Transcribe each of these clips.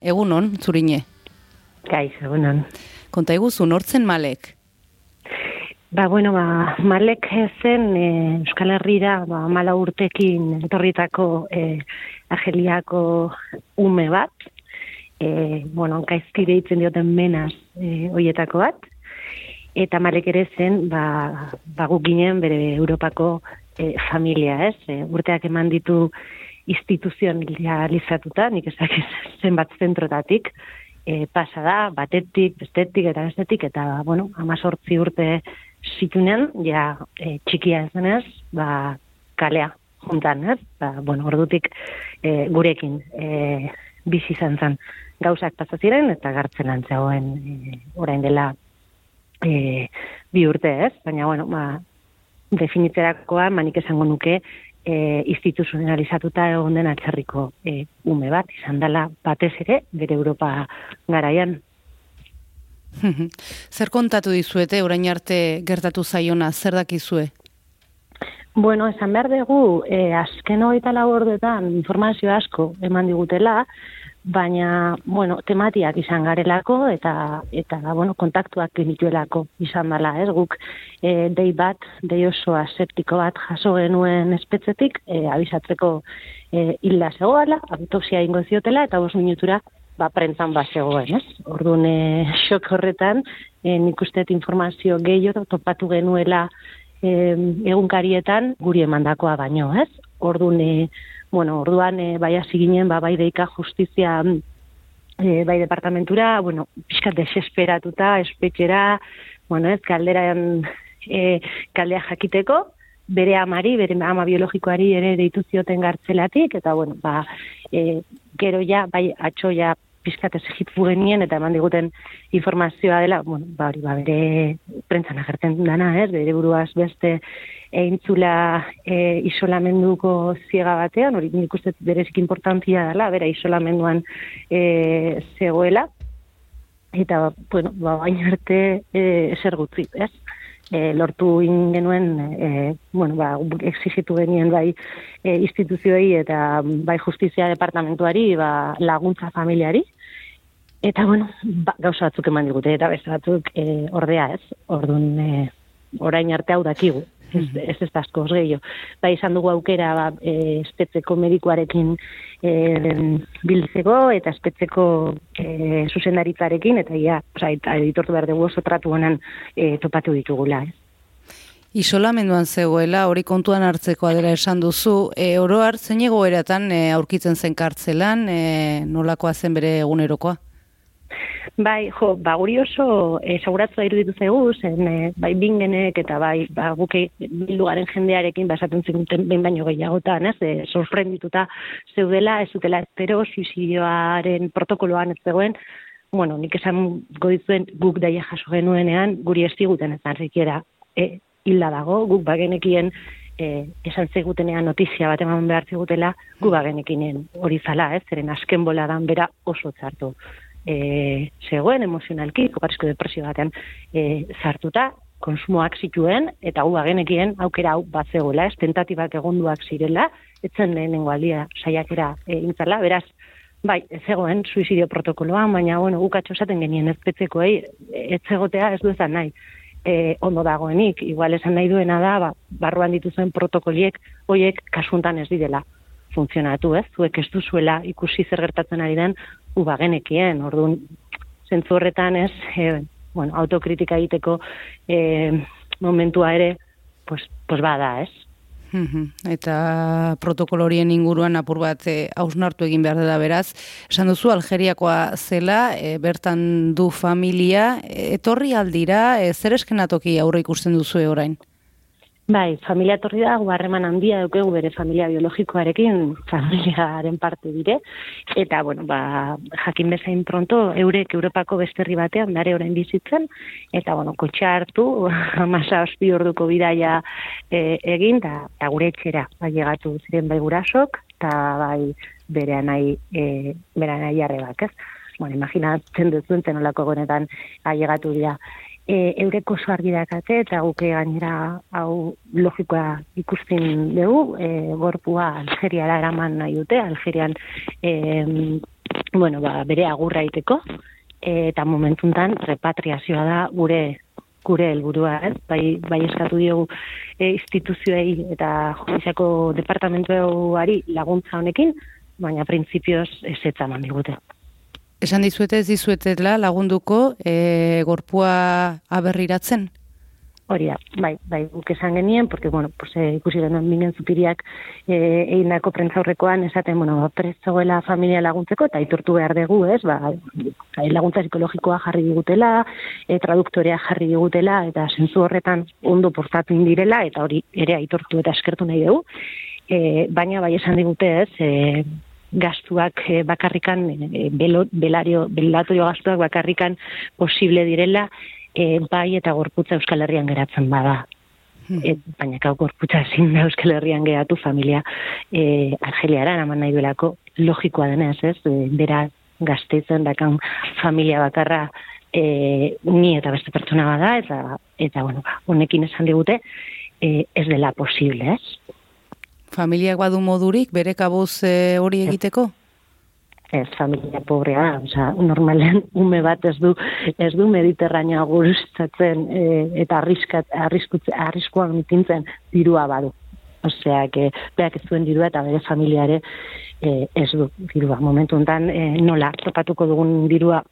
Egunon, zurine. Gaiz, egunon. Konta iguzu, nortzen malek? Ba, bueno, ba, malek zen e, Euskal Herriera ba, mala urtekin etorritako e, ageliako ume bat. E, bueno, gaizkire itzen dioten menaz e, oietako bat. Eta malek ere zen, ba, ba ginen bere Europako e, familia, ez? E, urteak eman ditu instituzionalizatuta, nik ezak zenbat zentrotatik, e, pasa da, batetik, bestetik eta bestetik, eta, bueno, amazortzi urte zitunen, ja, e, txikia ez denez, ba, kalea, juntan, ez? Ba, bueno, ordutik e, gurekin e, bizi izan zen gauzak pasaziren, eta gartzen antzegoen e, orain dela e, bi urte, ez? Baina, bueno, ba, definitzerakoa, manik esango nuke, e, instituzionalizatuta egon den atzerriko e, ume bat, izan dela batez ere, bere Europa garaian. zer kontatu dizuete, orain arte gertatu zaiona, zer dakizue? Bueno, esan behar dugu, e, azken hori eta informazio asko eman digutela, baina, bueno, tematiak izan garelako eta eta bueno, kontaktuak genituelako izan dela, ez? Guk e, dei bat, dei oso aseptiko bat jaso genuen espetzetik, e, abisatzeko e, hilda zegoela, autopsia ingo ziotela eta bos minutura ba prentzan ba zegoen, ez? Orduan e, xok horretan, e, nik informazio gehiago topatu genuela e, egunkarietan guri emandakoa baino, ez? Orduan e, bueno, orduan e, bai hasi ginen ba bai deika justizia e, bai departamentura, bueno, pizkat desesperatuta, espetxera, bueno, ez kalderan e, kaldea jakiteko, bere amari, bere ama biologikoari ere deitu zioten gartzelatik, eta bueno, ba, e, gero ja, bai atxoia pizkat ez genien, eta eman diguten informazioa dela, bueno, ba, hori, ba, bere prentzan agertzen dana, ez, bere buruaz beste eintzula e, isolamenduko ziega batean, hori nik uste berezik importantia dela, bera isolamenduan e, zegoela, eta, bueno, ba, bain arte e, eser gutzi, ez? E, lortu ingenuen, e, bueno, ba, exigitu genien bai e, instituzioei eta bai justizia departamentuari ba, laguntza familiari, Eta, bueno, ba, gauza batzuk eman digute, eta beste batzuk e, ordea ez, orduan e, orain arte hau dakigu, ez, ez ez asko gehiago. Ba, izan dugu aukera, ba, e, espetzeko medikuarekin e, biltzeko, eta espetzeko e, zuzendaritzarekin, eta ia, oza, eta editortu behar dugu oso tratu honan e, topatu ditugula, ez. Isolamenduan zegoela, hori kontuan hartzeko adela esan duzu, e, oro hartzen egoeratan e, aurkitzen zen kartzelan, e, nolakoa zen bere egunerokoa? Bai, jo, ba, guri oso e, seguratzua iruditu zaigu, zen, e, bai, bingenek eta bai, ba, guke bildugaren jendearekin, basatzen zikuten behin baino gehiagotan, ez, e, sorprendituta zeudela, ez dutela espero, suizidioaren protokoloan ez zegoen, bueno, nik esan godizuen guk daia jaso genuenean, guri ez ziguten ez narrikiera, e, hilda dago, guk bagenekien, e, esan zegutenean notizia bat eman behar zigutela, gu bagenekinen hori zala, ez, zeren asken bola dan bera oso txartu e, zegoen emozionalki, koparizko depresio batean e, zartuta, konsumoak zituen, eta gu agenekien aukera hau bat zegoela, ez tentativak egonduak zirela, etzen lehenengo aldia saiakera e, intzala, beraz, bai, ez zegoen suizidio protokoloan, baina, bueno, ukatxo esaten genien ez petzekoei, ez zegotea ez du ezan nahi, e, ondo dagoenik, igual esan nahi duena da, ba, barruan dituzuen protokoliek, hoiek kasuntan ez didela funtzionatu, ez? Zuek ez duzuela ikusi zer gertatzen ari den, uba genekien, orduan, zentzu horretan ez, e, bueno, autokritika egiteko e, momentua ere, pues, pues bada, ez? Eta protokolo horien inguruan apur bat e, hausnartu egin behar da beraz. Esan duzu, Algeriakoa zela, e, bertan du familia, etorri aldira, e, zer eskenatoki aurre ikusten duzu orain? Bai, familia torri da, guarreman handia dukegu bere familia biologikoarekin, familiaren parte dire, eta, bueno, ba, jakin bezain pronto, eurek Europako besterri batean, dare orain bizitzen, eta, bueno, kotxe hartu, masa ospi orduko bidaia e, egin, eta, eta gure etxera, bai, egatu ziren bai gurasok, eta bai, bere anai, e, bere anai jarrebak, ez? Bueno, imaginatzen duzuen tenolako gonetan ailegatu dira e, eureko oso argi dakate, eta guke gainera hau logikoa ikusten dugu, e, gorpua Algeriara eraman nahi dute, Algerian e, bueno, ba, bere agurra iteko, eta momentuntan repatriazioa da gure gure helburua, ez? Bai, bai eskatu diogu e, instituzioei eta justiziako departamentuari laguntza honekin, baina printzipioz ez eta digute. Esan dizuete ez dizuetela lagunduko e, gorpua aberriratzen? Hori da, bai, bai, guk esan genien, porque, bueno, pues, eh, ikusi genuen minen zupiriak eh, egin dako prentzaurrekoan, esaten, bueno, ba, familia laguntzeko, eta iturtu behar dugu, ez, ba, bai, laguntza psikologikoa jarri digutela, e, traduktorea jarri digutela, eta zentzu horretan ondo portatu indirela, eta hori ere aitortu eta eskertu nahi dugu, e, baina bai esan digute, ez, e, gastuak e, bakarrikan, e, belario, belatorio gastuak bakarrikan posible direla, e, bai eta gorputza Euskal Herrian geratzen bada. Hmm. E, baina kau gorputza ezin da Euskal Herrian geratu familia e, Argeliara naman nahi duelako logikoa denez, ez? E, bera gaztetzen dakan familia bakarra e, ni eta beste pertsona bada eta eta bueno, ba, honekin esan digute e, ez dela posible, ez? Familiak badu modurik bere kabuz e, hori egiteko? ez familia pobrea osea, normalen ume bat ez du ez du mediterranea gurustatzen e, eta arriskat arriskutze arriskuan ipintzen dirua badu. Osea, que beak ez duen dirua eta bere familiare e, ez du dirua. Momentu hontan e, nola topatuko dugun dirua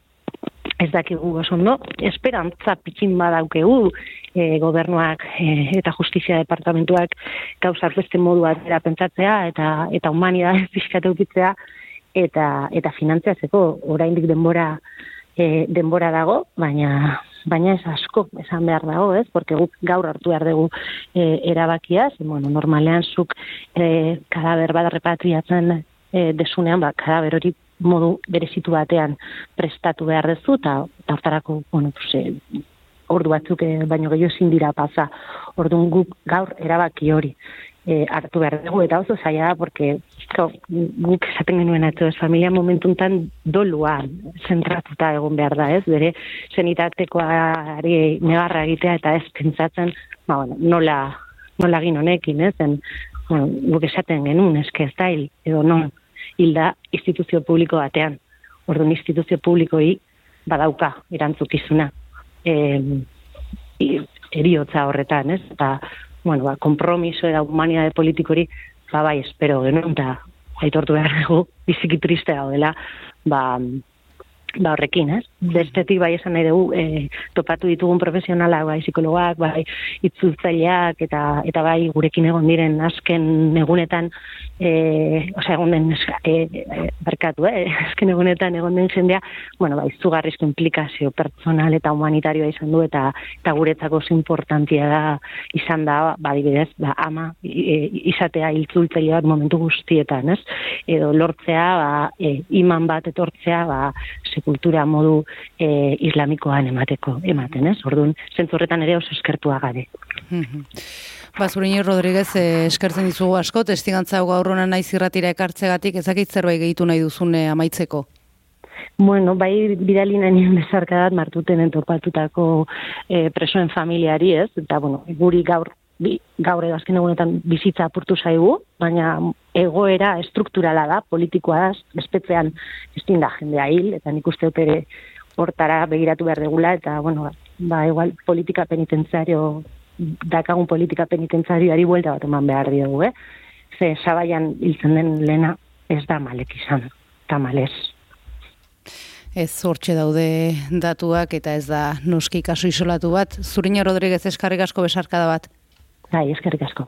ez dakigu oso ondo, esperantza pitxin badaukegu e, gobernuak e, eta justizia departamentuak gauzak beste modu batera pentsatzea eta eta humanidade fiskatu eta eta finantziatzeko. Oraindik denbora e, denbora dago, baina baina ez asko esan behar dago, ez? Porque guk gaur hartu behar dugu e, erabakia, bueno, normalean zuk e, kadaber bat repatriatzen e, desunean, ba, kadaber hori modu berezitu batean prestatu behar dezu, eta tartarako, bueno, pues, e, ordu batzuk e, baino gehiago ezin dira pasa. Orduan guk gaur erabaki hori e, hartu behar dugu, eta oso zaila da, porque ko, guk esaten genuen ez familia momentuntan doluan zentratuta egon behar da, ez? Bere zenitatekoari negarra egitea eta ez pentsatzen, ba, bueno, nola, nola gin honekin, ez? En, bueno, guk esaten genuen, eske ez da edo non, hilda instituzio publiko batean. Orduan instituzio publikoi badauka erantzukizuna. E, eriotza horretan, ez? Eta, bueno, ba, kompromiso eta humanidade politikori, ba, bai, espero genuen, eta aitortu behar dugu, biziki triste dela, ba, ba horrekin, ez? Bestetik bai esan nahi dugu, e, topatu ditugun profesionalak, bai psikologoak, bai itzultzaileak, eta, eta bai gurekin egon diren azken egunetan, e, osea, egon den, e, e, berkatu, eh? azken egunetan egon den jendea, bueno, bai, zugarrizko implikazio personal eta humanitarioa izan du, eta, eta guretzako zu importantia da, izan da, ba, dibidez, ba, ama, e, izatea itzultzaileak momentu guztietan, ez? Edo lortzea, ba, e, iman bat etortzea, ba, kultura modu e, islamikoan emateko ematen, ez? Orduan, zentzu horretan ere oso eskertua gade. Ba, Zurini Rodríguez, eh, eskertzen dizugu asko, testigantza hau gaurrona naiz irratira ekartzegatik, ezakit zerbait gehitu nahi duzune amaitzeko? Bueno, bai bidali nien bezarkadat martuten entopatutako e, presoen familiari, ez? Eta, bueno, guri gaur bi, gaur edo azken egunetan bizitza apurtu zaigu, baina egoera estrukturala da, politikoa da, espetzean ez da jendea hil, eta nik uste ere hortara begiratu behar degula, eta, bueno, ba, igual politika penitentzario, dakagun politika penitentzarioari buelta bat eman behar diogu, eh? Ze, sabaian hiltzen den lena ez da malek izan, eta malez. Ez hortxe daude datuak eta ez da noski kasu isolatu bat. Zurina Rodríguez eskarrik asko besarkada bat. Bai, eskerrik asko.